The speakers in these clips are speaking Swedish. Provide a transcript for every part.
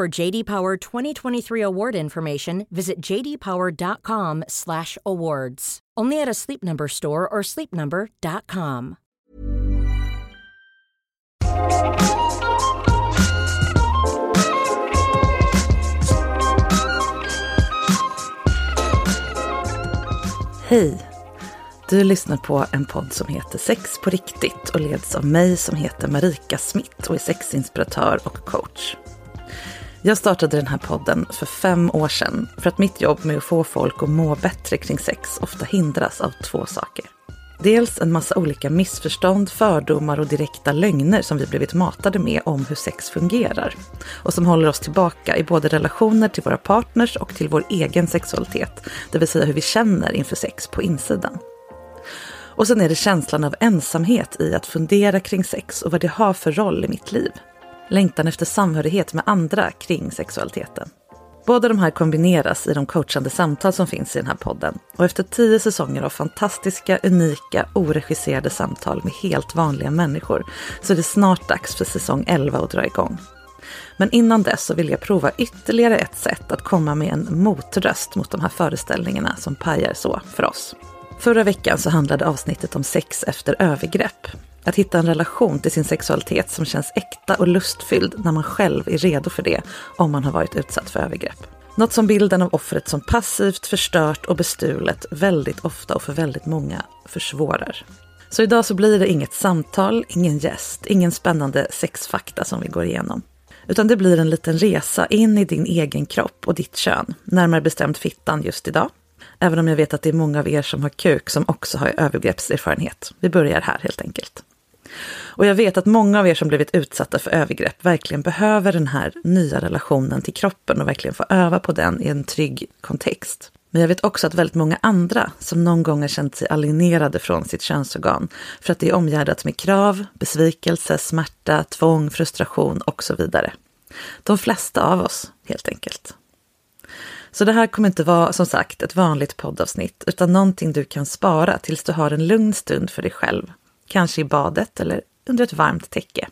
For JD Power 2023 award information, visit jdpower.com/awards. Only at a Sleep Number store or sleepnumber.com. Hej! Du lyssnar på en podd som heter Sex på riktigt och leds av mig som heter Marika Smith och är sexinspiratör och coach. Jag startade den här podden för fem år sedan för att mitt jobb med att få folk att må bättre kring sex ofta hindras av två saker. Dels en massa olika missförstånd, fördomar och direkta lögner som vi blivit matade med om hur sex fungerar. Och som håller oss tillbaka i både relationer till våra partners och till vår egen sexualitet. Det vill säga hur vi känner inför sex på insidan. Och sen är det känslan av ensamhet i att fundera kring sex och vad det har för roll i mitt liv. Längtan efter samhörighet med andra kring sexualiteten. Båda de här kombineras i de coachande samtal som finns i den här podden. Och efter tio säsonger av fantastiska, unika, oregisserade samtal med helt vanliga människor så är det snart dags för säsong 11 att dra igång. Men innan dess så vill jag prova ytterligare ett sätt att komma med en motröst mot de här föreställningarna som pajar så för oss. Förra veckan så handlade avsnittet om sex efter övergrepp. Att hitta en relation till sin sexualitet som känns äkta och lustfylld när man själv är redo för det om man har varit utsatt för övergrepp. Något som bilden av offret som passivt, förstört och bestulet väldigt ofta och för väldigt många försvårar. Så idag så blir det inget samtal, ingen gäst, ingen spännande sexfakta som vi går igenom. Utan det blir en liten resa in i din egen kropp och ditt kön, närmare bestämt fittan just idag. Även om jag vet att det är många av er som har kuk som också har övergreppserfarenhet. Vi börjar här helt enkelt. Och jag vet att många av er som blivit utsatta för övergrepp verkligen behöver den här nya relationen till kroppen och verkligen få öva på den i en trygg kontext. Men jag vet också att väldigt många andra som någon gång har känt sig alienerade från sitt könsorgan för att det är omgärdat med krav, besvikelse, smärta, tvång, frustration och så vidare. De flesta av oss, helt enkelt. Så det här kommer inte vara, som sagt, ett vanligt poddavsnitt, utan någonting du kan spara tills du har en lugn stund för dig själv. Kanske i badet eller under ett varmt täcke.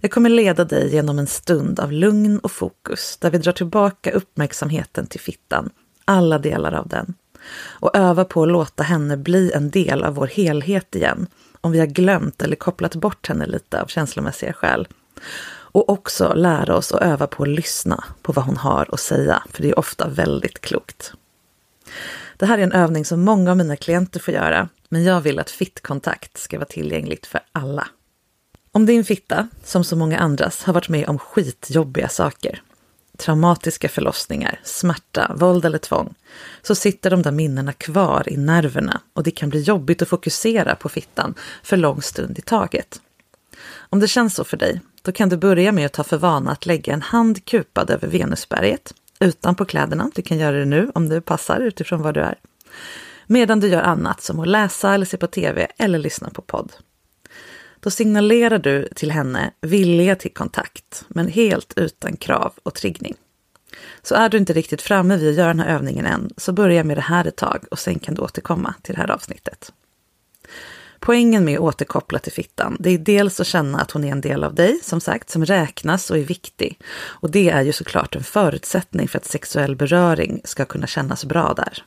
Jag kommer leda dig genom en stund av lugn och fokus, där vi drar tillbaka uppmärksamheten till fittan, alla delar av den. Och öva på att låta henne bli en del av vår helhet igen, om vi har glömt eller kopplat bort henne lite av känslomässiga skäl. Och också lära oss att öva på att lyssna på vad hon har att säga, för det är ofta väldigt klokt. Det här är en övning som många av mina klienter får göra, men jag vill att fittkontakt ska vara tillgängligt för alla. Om din fitta, som så många andras, har varit med om skitjobbiga saker, traumatiska förlossningar, smärta, våld eller tvång, så sitter de där minnena kvar i nerverna och det kan bli jobbigt att fokusera på fittan för lång stund i taget. Om det känns så för dig, då kan du börja med att ta för vana att lägga en hand kupad över Venusberget, utanpå kläderna. Du kan göra det nu om det passar utifrån var du är. Medan du gör annat som att läsa eller se på TV eller lyssna på podd. Då signalerar du till henne vilja till kontakt, men helt utan krav och triggning. Så är du inte riktigt framme vid att göra den här övningen än, så börja med det här ett tag och sen kan du återkomma till det här avsnittet. Poängen med att återkoppla till fittan, det är dels att känna att hon är en del av dig, som sagt, som räknas och är viktig. Och det är ju såklart en förutsättning för att sexuell beröring ska kunna kännas bra där.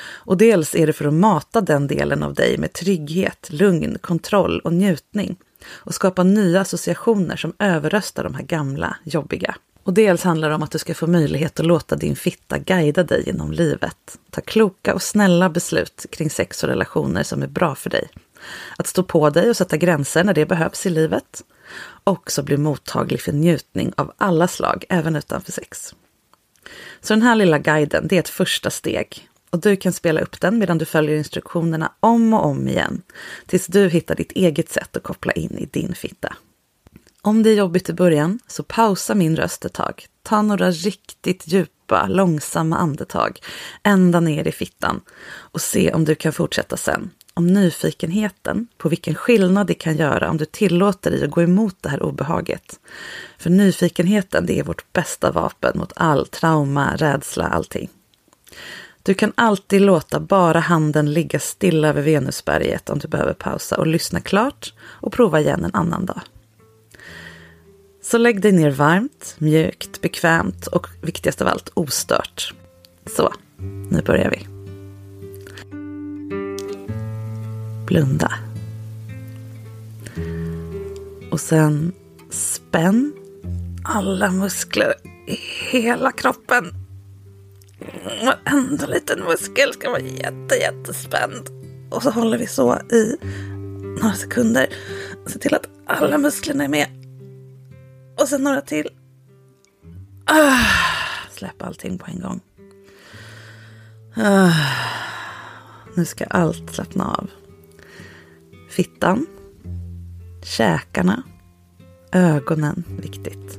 Och dels är det för att mata den delen av dig med trygghet, lugn, kontroll och njutning och skapa nya associationer som överröstar de här gamla, jobbiga. Och dels handlar det om att du ska få möjlighet att låta din fitta guida dig genom livet. Ta kloka och snälla beslut kring sex och relationer som är bra för dig. Att stå på dig och sätta gränser när det behövs i livet. Också bli mottaglig för njutning av alla slag, även utanför sex. Så den här lilla guiden, det är ett första steg. Och du kan spela upp den medan du följer instruktionerna om och om igen. Tills du hittar ditt eget sätt att koppla in i din fitta. Om det är jobbigt i början, så pausa min röst ett tag. Ta några riktigt djupa, långsamma andetag ända ner i fittan och se om du kan fortsätta sen. Om nyfikenheten på vilken skillnad det kan göra om du tillåter dig att gå emot det här obehaget. För nyfikenheten, det är vårt bästa vapen mot all trauma, rädsla, allting. Du kan alltid låta bara handen ligga stilla över Venusberget om du behöver pausa och lyssna klart och prova igen en annan dag. Så lägg dig ner varmt, mjukt, bekvämt och viktigast av allt ostört. Så, nu börjar vi. Blunda. Och sen spänn alla muskler i hela kroppen. Mm, Varenda liten muskel ska vara jätte, jättespänd. Och så håller vi så i några sekunder. Se till att alla musklerna är med. Och sen några till. Ah, släpp allting på en gång. Ah, nu ska allt slappna av. Fittan, käkarna, ögonen, viktigt.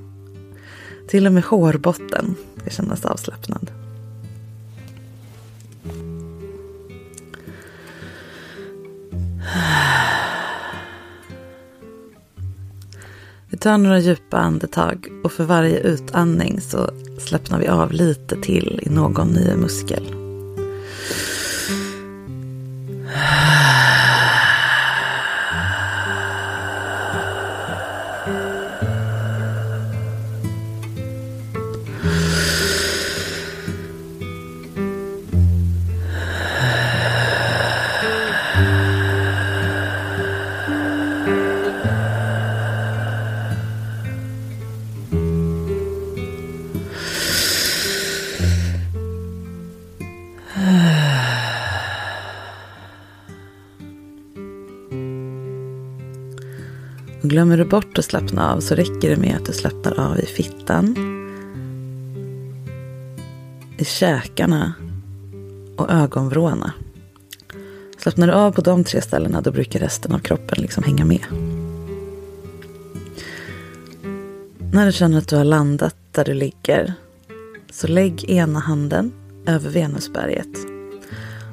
Till och med hårbotten ska kännas avslappnad. Vi tar några djupa andetag och för varje utandning så slappnar vi av lite till i någon ny muskel. Glömmer du bort att slappna av så räcker det med att du slappnar av i fittan, i käkarna och ögonvråna. Slappnar du av på de tre ställena då brukar resten av kroppen liksom hänga med. När du känner att du har landat där du ligger så lägg ena handen över Venusberget.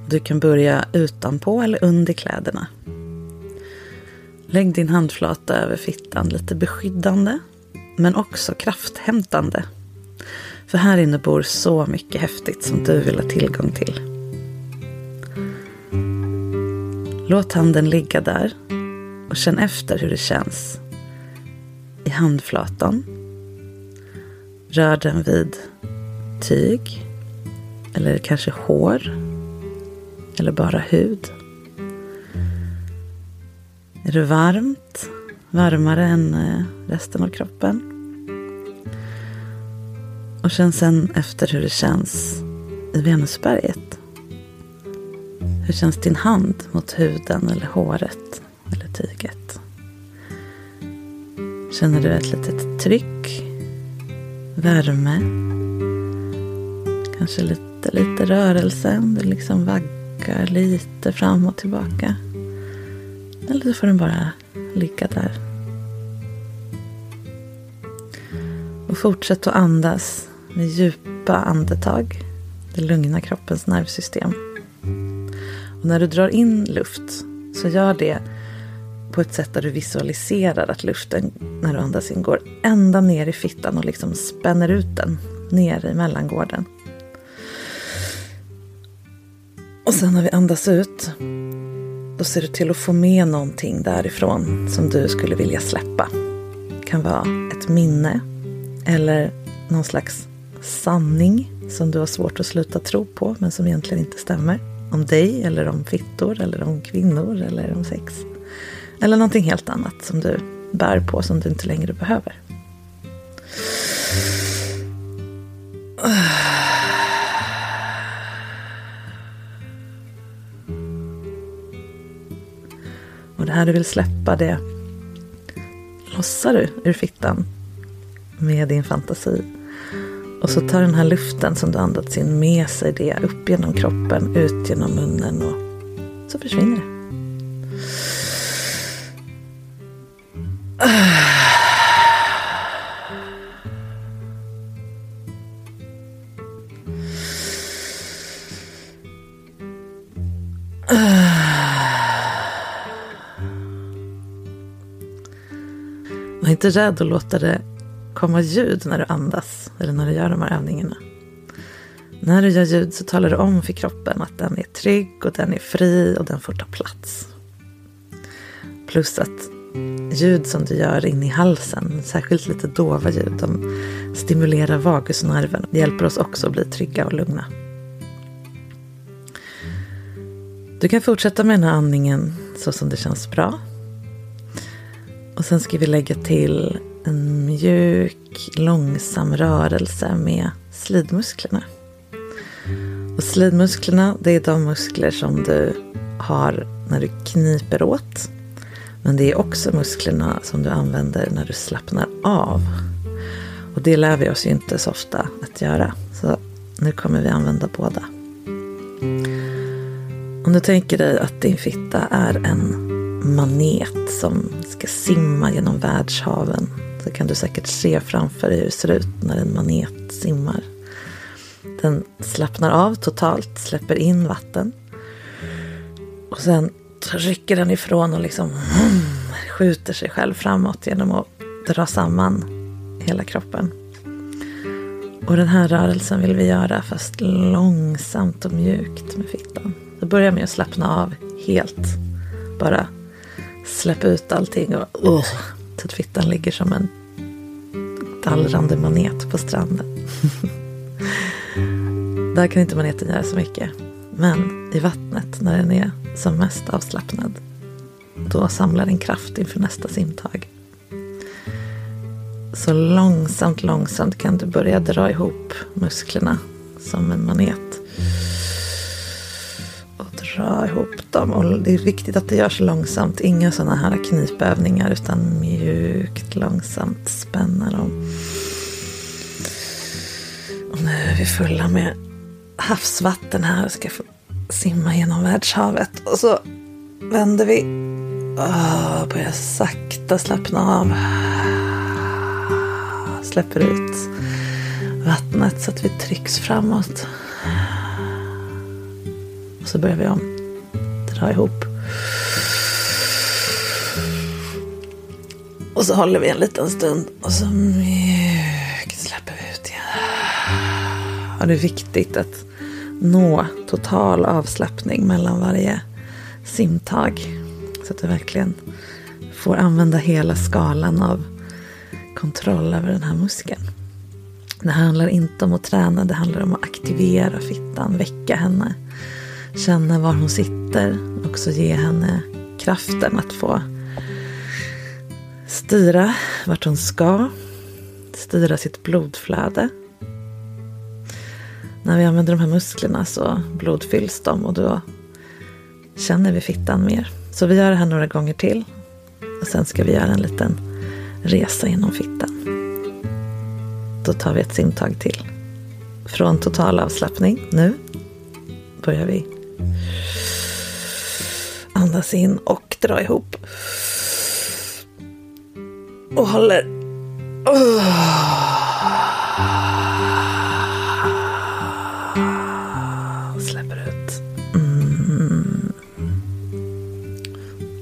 Du kan börja utanpå eller under kläderna. Lägg din handflata över fittan lite beskyddande men också krafthämtande. För här inne bor så mycket häftigt som du vill ha tillgång till. Låt handen ligga där och känn efter hur det känns i handflatan. Rör den vid tyg eller kanske hår eller bara hud. Är det varmt? Varmare än eh, resten av kroppen? Och känn sen efter hur det känns i Venusberget. Hur känns din hand mot huden eller håret eller tyget? Känner du ett litet tryck? Värme? Kanske lite, lite rörelse? Du liksom vaggar lite fram och tillbaka. Eller så får den bara ligga där. Och fortsätt att andas med djupa andetag. Det lugnar kroppens nervsystem. Och när du drar in luft så gör det på ett sätt där du visualiserar att luften när du andas in går ända ner i fittan och liksom spänner ut den ner i mellangården. Och sen när vi andas ut, då ser du till att få med någonting därifrån som du skulle vilja släppa. Det kan vara ett minne eller någon slags sanning som du har svårt att sluta tro på men som egentligen inte stämmer. Om dig eller om fittor eller om kvinnor eller om sex. Eller någonting helt annat som du bär på som du inte längre behöver. Det här du vill släppa det lossar du ur fittan med din fantasi. Och så tar den här luften som du andats in med sig det upp genom kroppen, ut genom munnen och så försvinner det. Ah. Inte rädd att låta det komma ljud när du andas eller när du gör de här övningarna. När du gör ljud så talar du om för kroppen att den är trygg och den är fri och den får ta plats. Plus att ljud som du gör in i halsen, särskilt lite dova ljud, de stimulerar vagusnerven. Det hjälper oss också att bli trygga och lugna. Du kan fortsätta med den här andningen så som det känns bra. Och sen ska vi lägga till en mjuk, långsam rörelse med slidmusklerna. Och slidmusklerna, det är de muskler som du har när du kniper åt. Men det är också musklerna som du använder när du slappnar av. Och det lär vi oss ju inte så ofta att göra. Så nu kommer vi använda båda. Om du tänker dig att din fitta är en manet som ska simma genom världshaven så kan du säkert se framför dig hur det ser ut när en manet simmar. Den slappnar av totalt, släpper in vatten. Och sen rycker den ifrån och liksom skjuter sig själv framåt genom att dra samman hela kroppen. Och den här rörelsen vill vi göra fast långsamt och mjukt med fittan. Så börja med att slappna av helt. Bara släpp ut allting och oh, så fittan ligger som en dallrande manet på stranden. Där kan inte maneten göra så mycket. Men i vattnet, när den är som mest avslappnad, då samlar den kraft inför nästa simtag. Så långsamt, långsamt kan du börja dra ihop musklerna som en manet. Dra ihop dem. Och det är viktigt att det görs långsamt. Inga sådana här knipövningar utan mjukt, långsamt spänna dem. Och nu är vi fulla med havsvatten här och ska få simma genom världshavet. Och så vänder vi. Oh, börjar sakta slappna av. Släpper ut vattnet så att vi trycks framåt. Och så börjar vi om. Dra ihop. Och så håller vi en liten stund och så mjukt släpper vi ut igen. Och det är viktigt att nå total avslappning mellan varje simtag. Så att du verkligen får använda hela skalan av kontroll över den här muskeln. Det handlar inte om att träna, det handlar om att aktivera fittan, väcka henne. Känna var hon sitter, också ge henne kraften att få styra vart hon ska, styra sitt blodflöde. När vi använder de här musklerna så blodfylls de och då känner vi fittan mer. Så vi gör det här några gånger till. Och sen ska vi göra en liten resa genom fittan. Då tar vi ett simtag till. Från total avslappning nu börjar vi Andas in och dra ihop. Och håller. Och släpper ut. Mm.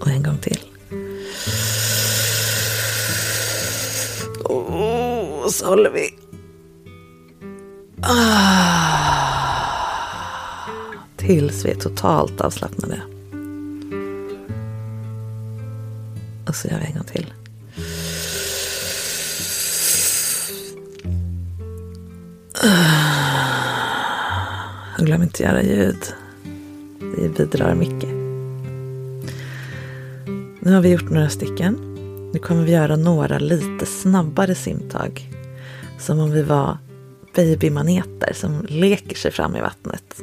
Och en gång till. Och så håller vi. Ah. Tills vi är totalt avslappnade. Och så gör vi en gång till. Och glöm inte att göra ljud. Det bidrar mycket. Nu har vi gjort några stycken. Nu kommer vi göra några lite snabbare simtag. Som om vi var babymaneter som leker sig fram i vattnet.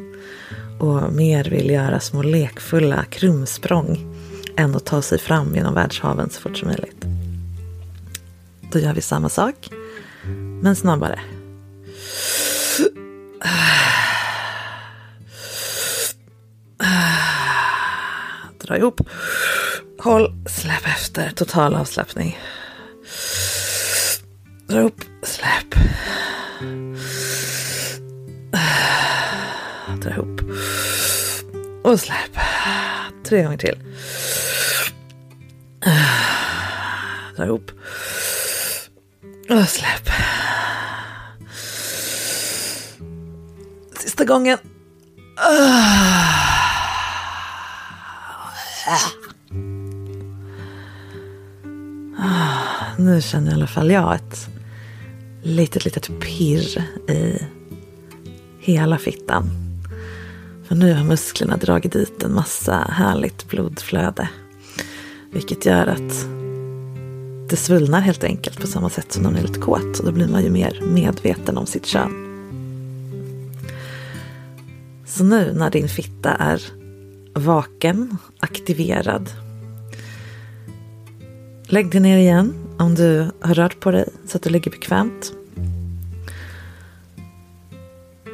Och mer vill göra små lekfulla krumsprång än att ta sig fram genom världshaven så fort som möjligt. Då gör vi samma sak, men snabbare. Dra ihop. Håll, släpp efter. Total avslappning. Dra ihop, släpp. Och släpp. Tre gånger till. Dra ihop. Och släpp. Sista gången. Nu känner i alla fall jag ett litet, litet pirr i hela fittan. För nu har musklerna dragit dit en massa härligt blodflöde. Vilket gör att det svullnar helt enkelt på samma sätt som när man är lite kåt. Och då blir man ju mer medveten om sitt kön. Så nu när din fitta är vaken, aktiverad. Lägg dig ner igen om du har rört på dig så att du ligger bekvämt.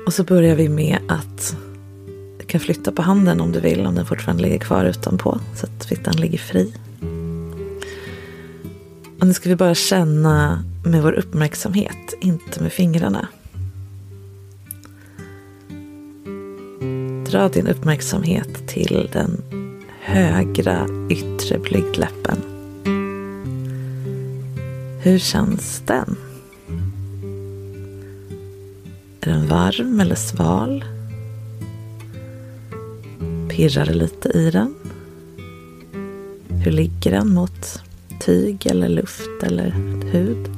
Och så börjar vi med att kan flytta på handen om du vill om den fortfarande ligger kvar utanpå så att fittan ligger fri. Och nu ska vi bara känna med vår uppmärksamhet, inte med fingrarna. Dra din uppmärksamhet till den högra yttre blygdläppen. Hur känns den? Är den varm eller sval? Pirrar det lite i den? Hur ligger den mot tyg eller luft eller hud?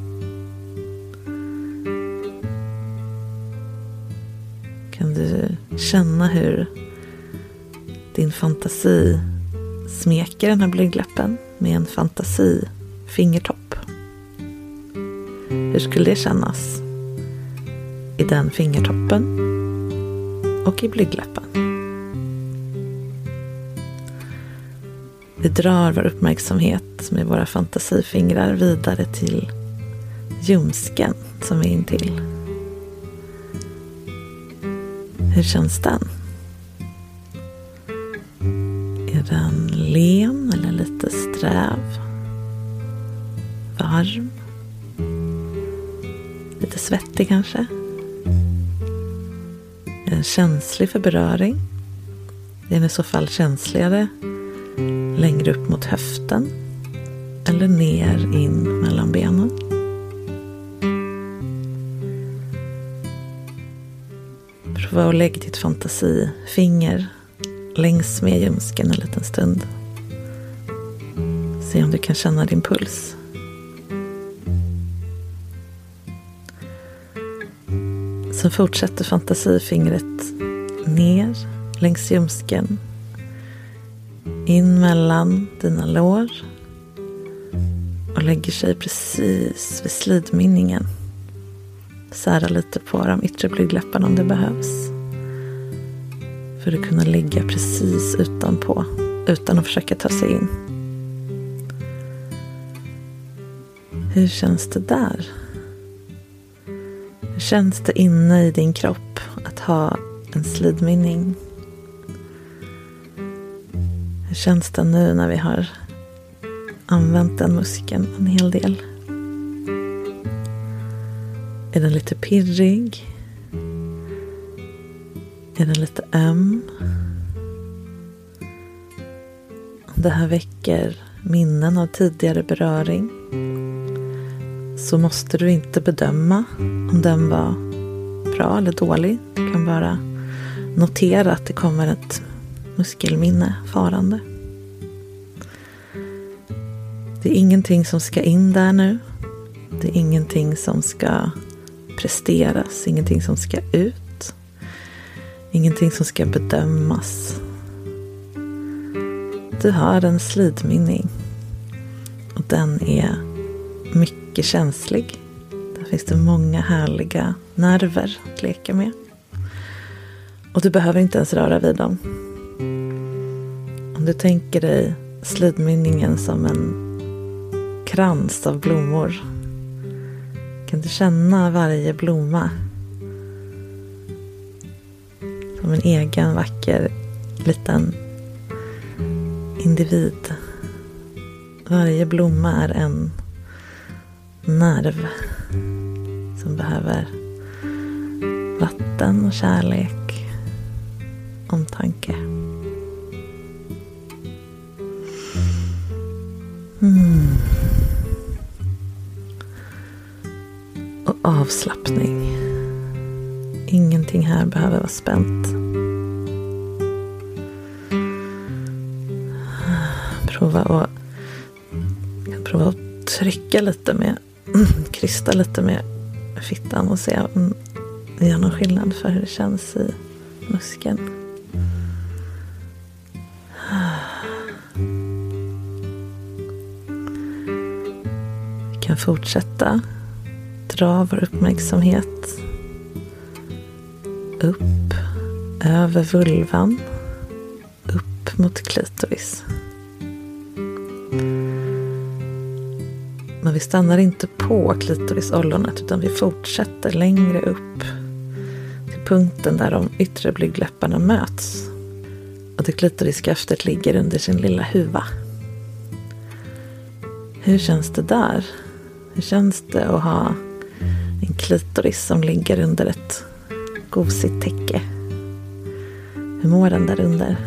Kan du känna hur din fantasi smeker den här blygdläppen med en fantasi fingertopp? Hur skulle det kännas i den fingertoppen och i blygdläppen? Vi drar vår uppmärksamhet med våra fantasifingrar vidare till ljumsken som är intill. Hur känns den? Är den len eller lite sträv? Varm? Lite svettig kanske? Är den känslig för beröring? Är den i så fall känsligare längre upp mot höften eller ner in mellan benen? Prova att lägga ditt fantasifinger längs med ljumsken en liten stund. Se om du kan känna din puls. Sen fortsätter fantasifingret ner längs ljumsken. In mellan dina lår. Och lägger sig precis vid slidminningen. Sära lite på de yttre blygdläpparna om det behövs. För att kunna ligga precis utanpå. Utan att försöka ta sig in. Hur känns det där? Hur känns det inne i din kropp att ha en slidminning? Hur känns det nu när vi har använt den muskeln en hel del? Är den lite pirrig? Är den lite öm? Det här väcker minnen av tidigare beröring. så måste du inte bedöma om den var bra eller dålig. Du kan bara notera att det kommer ett muskelminne farande. Det är ingenting som ska in där nu. Det är ingenting som ska presteras, ingenting som ska ut. Ingenting som ska bedömas. Du har en slidmynning. Och den är mycket känslig. Där finns det många härliga nerver att leka med. Och du behöver inte ens röra vid dem. Om du tänker dig slidmynningen som en krans av blommor kan du känna varje blomma som en egen vacker liten individ. Varje blomma är en nerv som behöver vatten och kärlek, omtanke. Avslappning. Ingenting här behöver vara spänt. Prova att, prova att trycka lite med, krysta lite med fittan och se om det gör någon skillnad för hur det känns i muskeln. Vi kan fortsätta dra vår uppmärksamhet upp över vulvan, upp mot klitoris. Men vi stannar inte på klitorisollonet utan vi fortsätter längre upp till punkten där de yttre blygdläpparna möts. Och det klitoriskaftet ligger under sin lilla huva. Hur känns det där? Hur känns det att ha en klitoris som ligger under ett gosigt täcke? Hur mår den där under?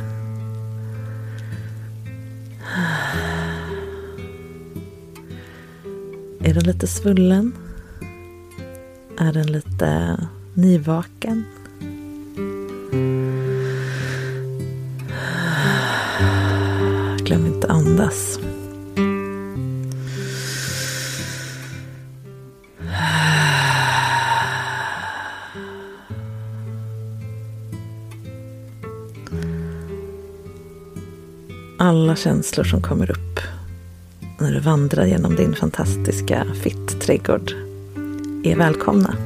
Är den lite svullen? Är den lite nyvaken? Glöm inte andas. Alla känslor som kommer upp när du vandrar genom din fantastiska fitt-trädgård är välkomna.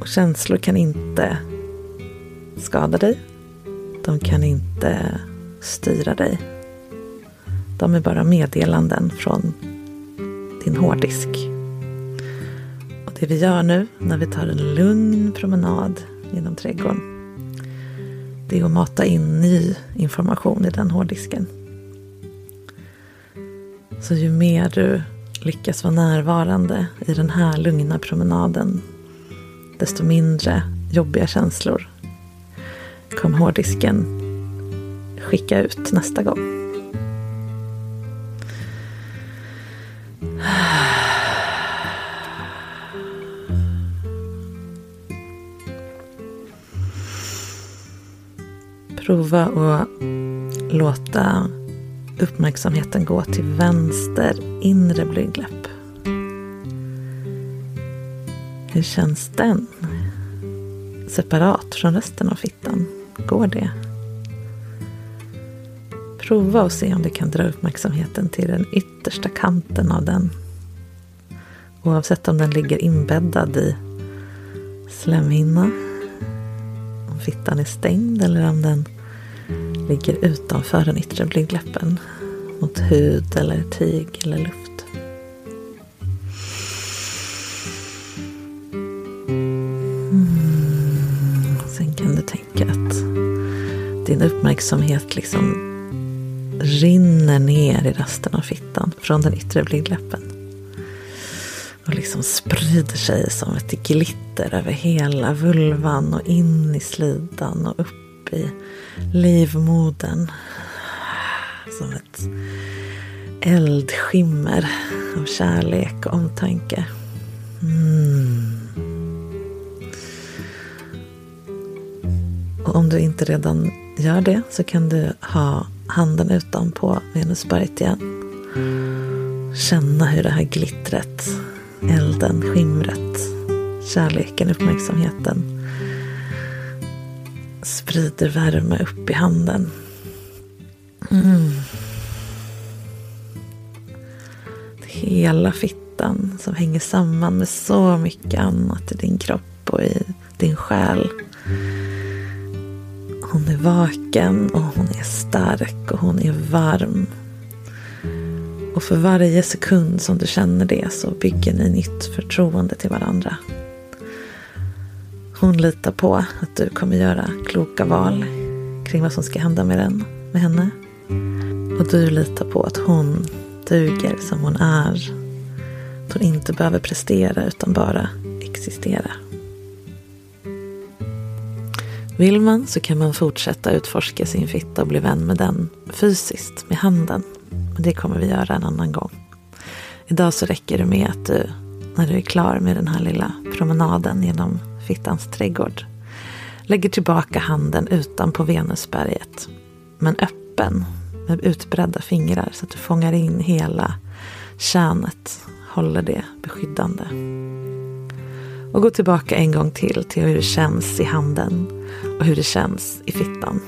Och känslor kan inte skada dig. De kan inte styra dig. De är bara meddelanden från din hårddisk. Och det vi gör nu när vi tar en lugn promenad genom trädgården det är att mata in ny information i den hårddisken. Så ju mer du lyckas vara närvarande i den här lugna promenaden, desto mindre jobbiga känslor kommer hårddisken skicka ut nästa gång. Prova att låta uppmärksamheten gå till vänster inre blygdläpp. Hur känns den? Separat från resten av fittan. Går det? Prova och se om du kan dra uppmärksamheten till den yttersta kanten av den. Oavsett om den ligger inbäddad i slemhinnan, om fittan är stängd eller om den ligger utanför den yttre blygdläppen mot hud eller tyg eller luft. Mm. Sen kan du tänka att din uppmärksamhet liksom rinner ner i resten av fittan från den yttre blygdläppen. Och liksom sprider sig som ett glitter över hela vulvan och in i slidan och upp i livmodern. Som ett eldskimmer av kärlek och omtanke. Mm. Och om du inte redan gör det så kan du ha handen utanpå Venusberget igen. Känna hur det här glittret, elden, skimret, kärleken, uppmärksamheten sprider värme upp i handen. Mm. Hela fittan som hänger samman med så mycket annat i din kropp och i din själ. Hon är vaken och hon är stark och hon är varm. Och för varje sekund som du känner det så bygger ni nytt förtroende till varandra. Hon litar på att du kommer göra kloka val kring vad som ska hända med, den, med henne. Och du litar på att hon duger som hon är. Att hon inte behöver prestera utan bara existera. Vill man så kan man fortsätta utforska sin fitta och bli vän med den fysiskt, med handen. Men det kommer vi göra en annan gång. Idag så räcker det med att du, när du är klar med den här lilla promenaden genom fittans trädgård, lägger tillbaka handen utanpå Venusberget. Men öppen, med utbredda fingrar så att du fångar in hela kärnet, håller det beskyddande. Och gå tillbaka en gång till till hur det känns i handen och hur det känns i fittan.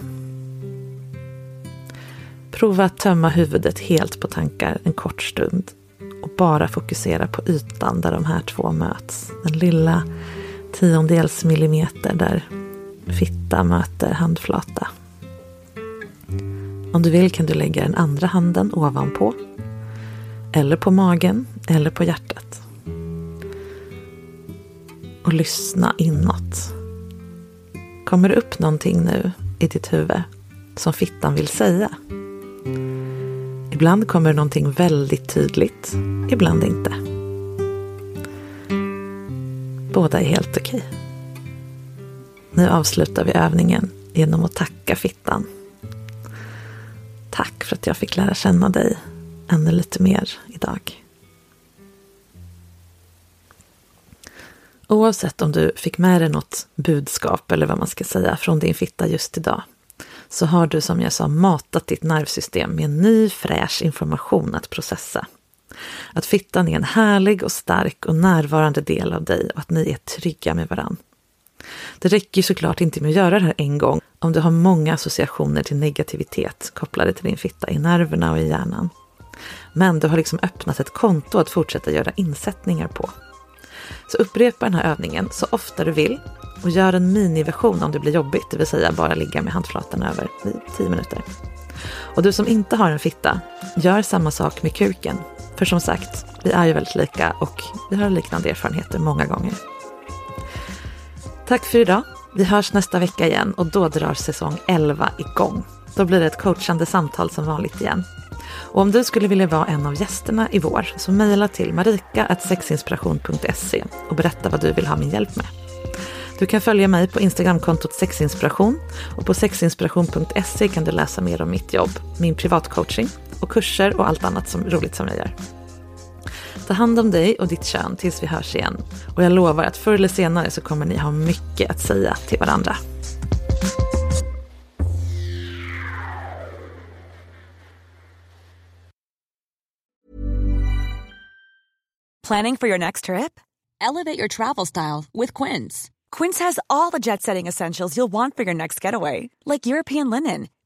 Prova att tömma huvudet helt på tankar en kort stund och bara fokusera på ytan där de här två möts. Den lilla tiondels millimeter där fitta möter handflata. Om du vill kan du lägga den andra handen ovanpå eller på magen eller på hjärtat. Och lyssna inåt. Kommer det upp någonting nu i ditt huvud som fittan vill säga? Ibland kommer det någonting väldigt tydligt, ibland inte. Båda är helt okej. Nu avslutar vi övningen genom att tacka fittan. Tack för att jag fick lära känna dig ännu lite mer idag. Oavsett om du fick med dig något budskap eller vad man ska säga från din fitta just idag så har du som jag sa matat ditt nervsystem med ny fräsch information att processa. Att fittan är en härlig och stark och närvarande del av dig och att ni är trygga med varann. Det räcker såklart inte med att göra det här en gång om du har många associationer till negativitet kopplade till din fitta i nerverna och i hjärnan. Men du har liksom öppnat ett konto att fortsätta göra insättningar på. Så upprepa den här övningen så ofta du vill och gör en miniversion om det blir jobbigt, det vill säga bara ligga med handflatan över i 10 minuter. Och du som inte har en fitta, gör samma sak med kuken. För som sagt, vi är ju väldigt lika och vi har liknande erfarenheter många gånger. Tack för idag. Vi hörs nästa vecka igen och då drar säsong 11 igång. Då blir det ett coachande samtal som vanligt igen. Och om du skulle vilja vara en av gästerna i vår så mejla till marika.sexinspiration.se och berätta vad du vill ha min hjälp med. Du kan följa mig på Instagramkontot sexinspiration och på sexinspiration.se kan du läsa mer om mitt jobb, min privatcoaching och kurser och allt annat som roligt som jag gör. Ta hand om dig och ditt kön tills vi hörs igen. Och jag lovar att förr eller senare så kommer ni ha mycket att säga till varandra. Planning for your next trip? Elevate your travel style with Quince. Quince has all the jet setting essentials you'll want for your next getaway, like European linen,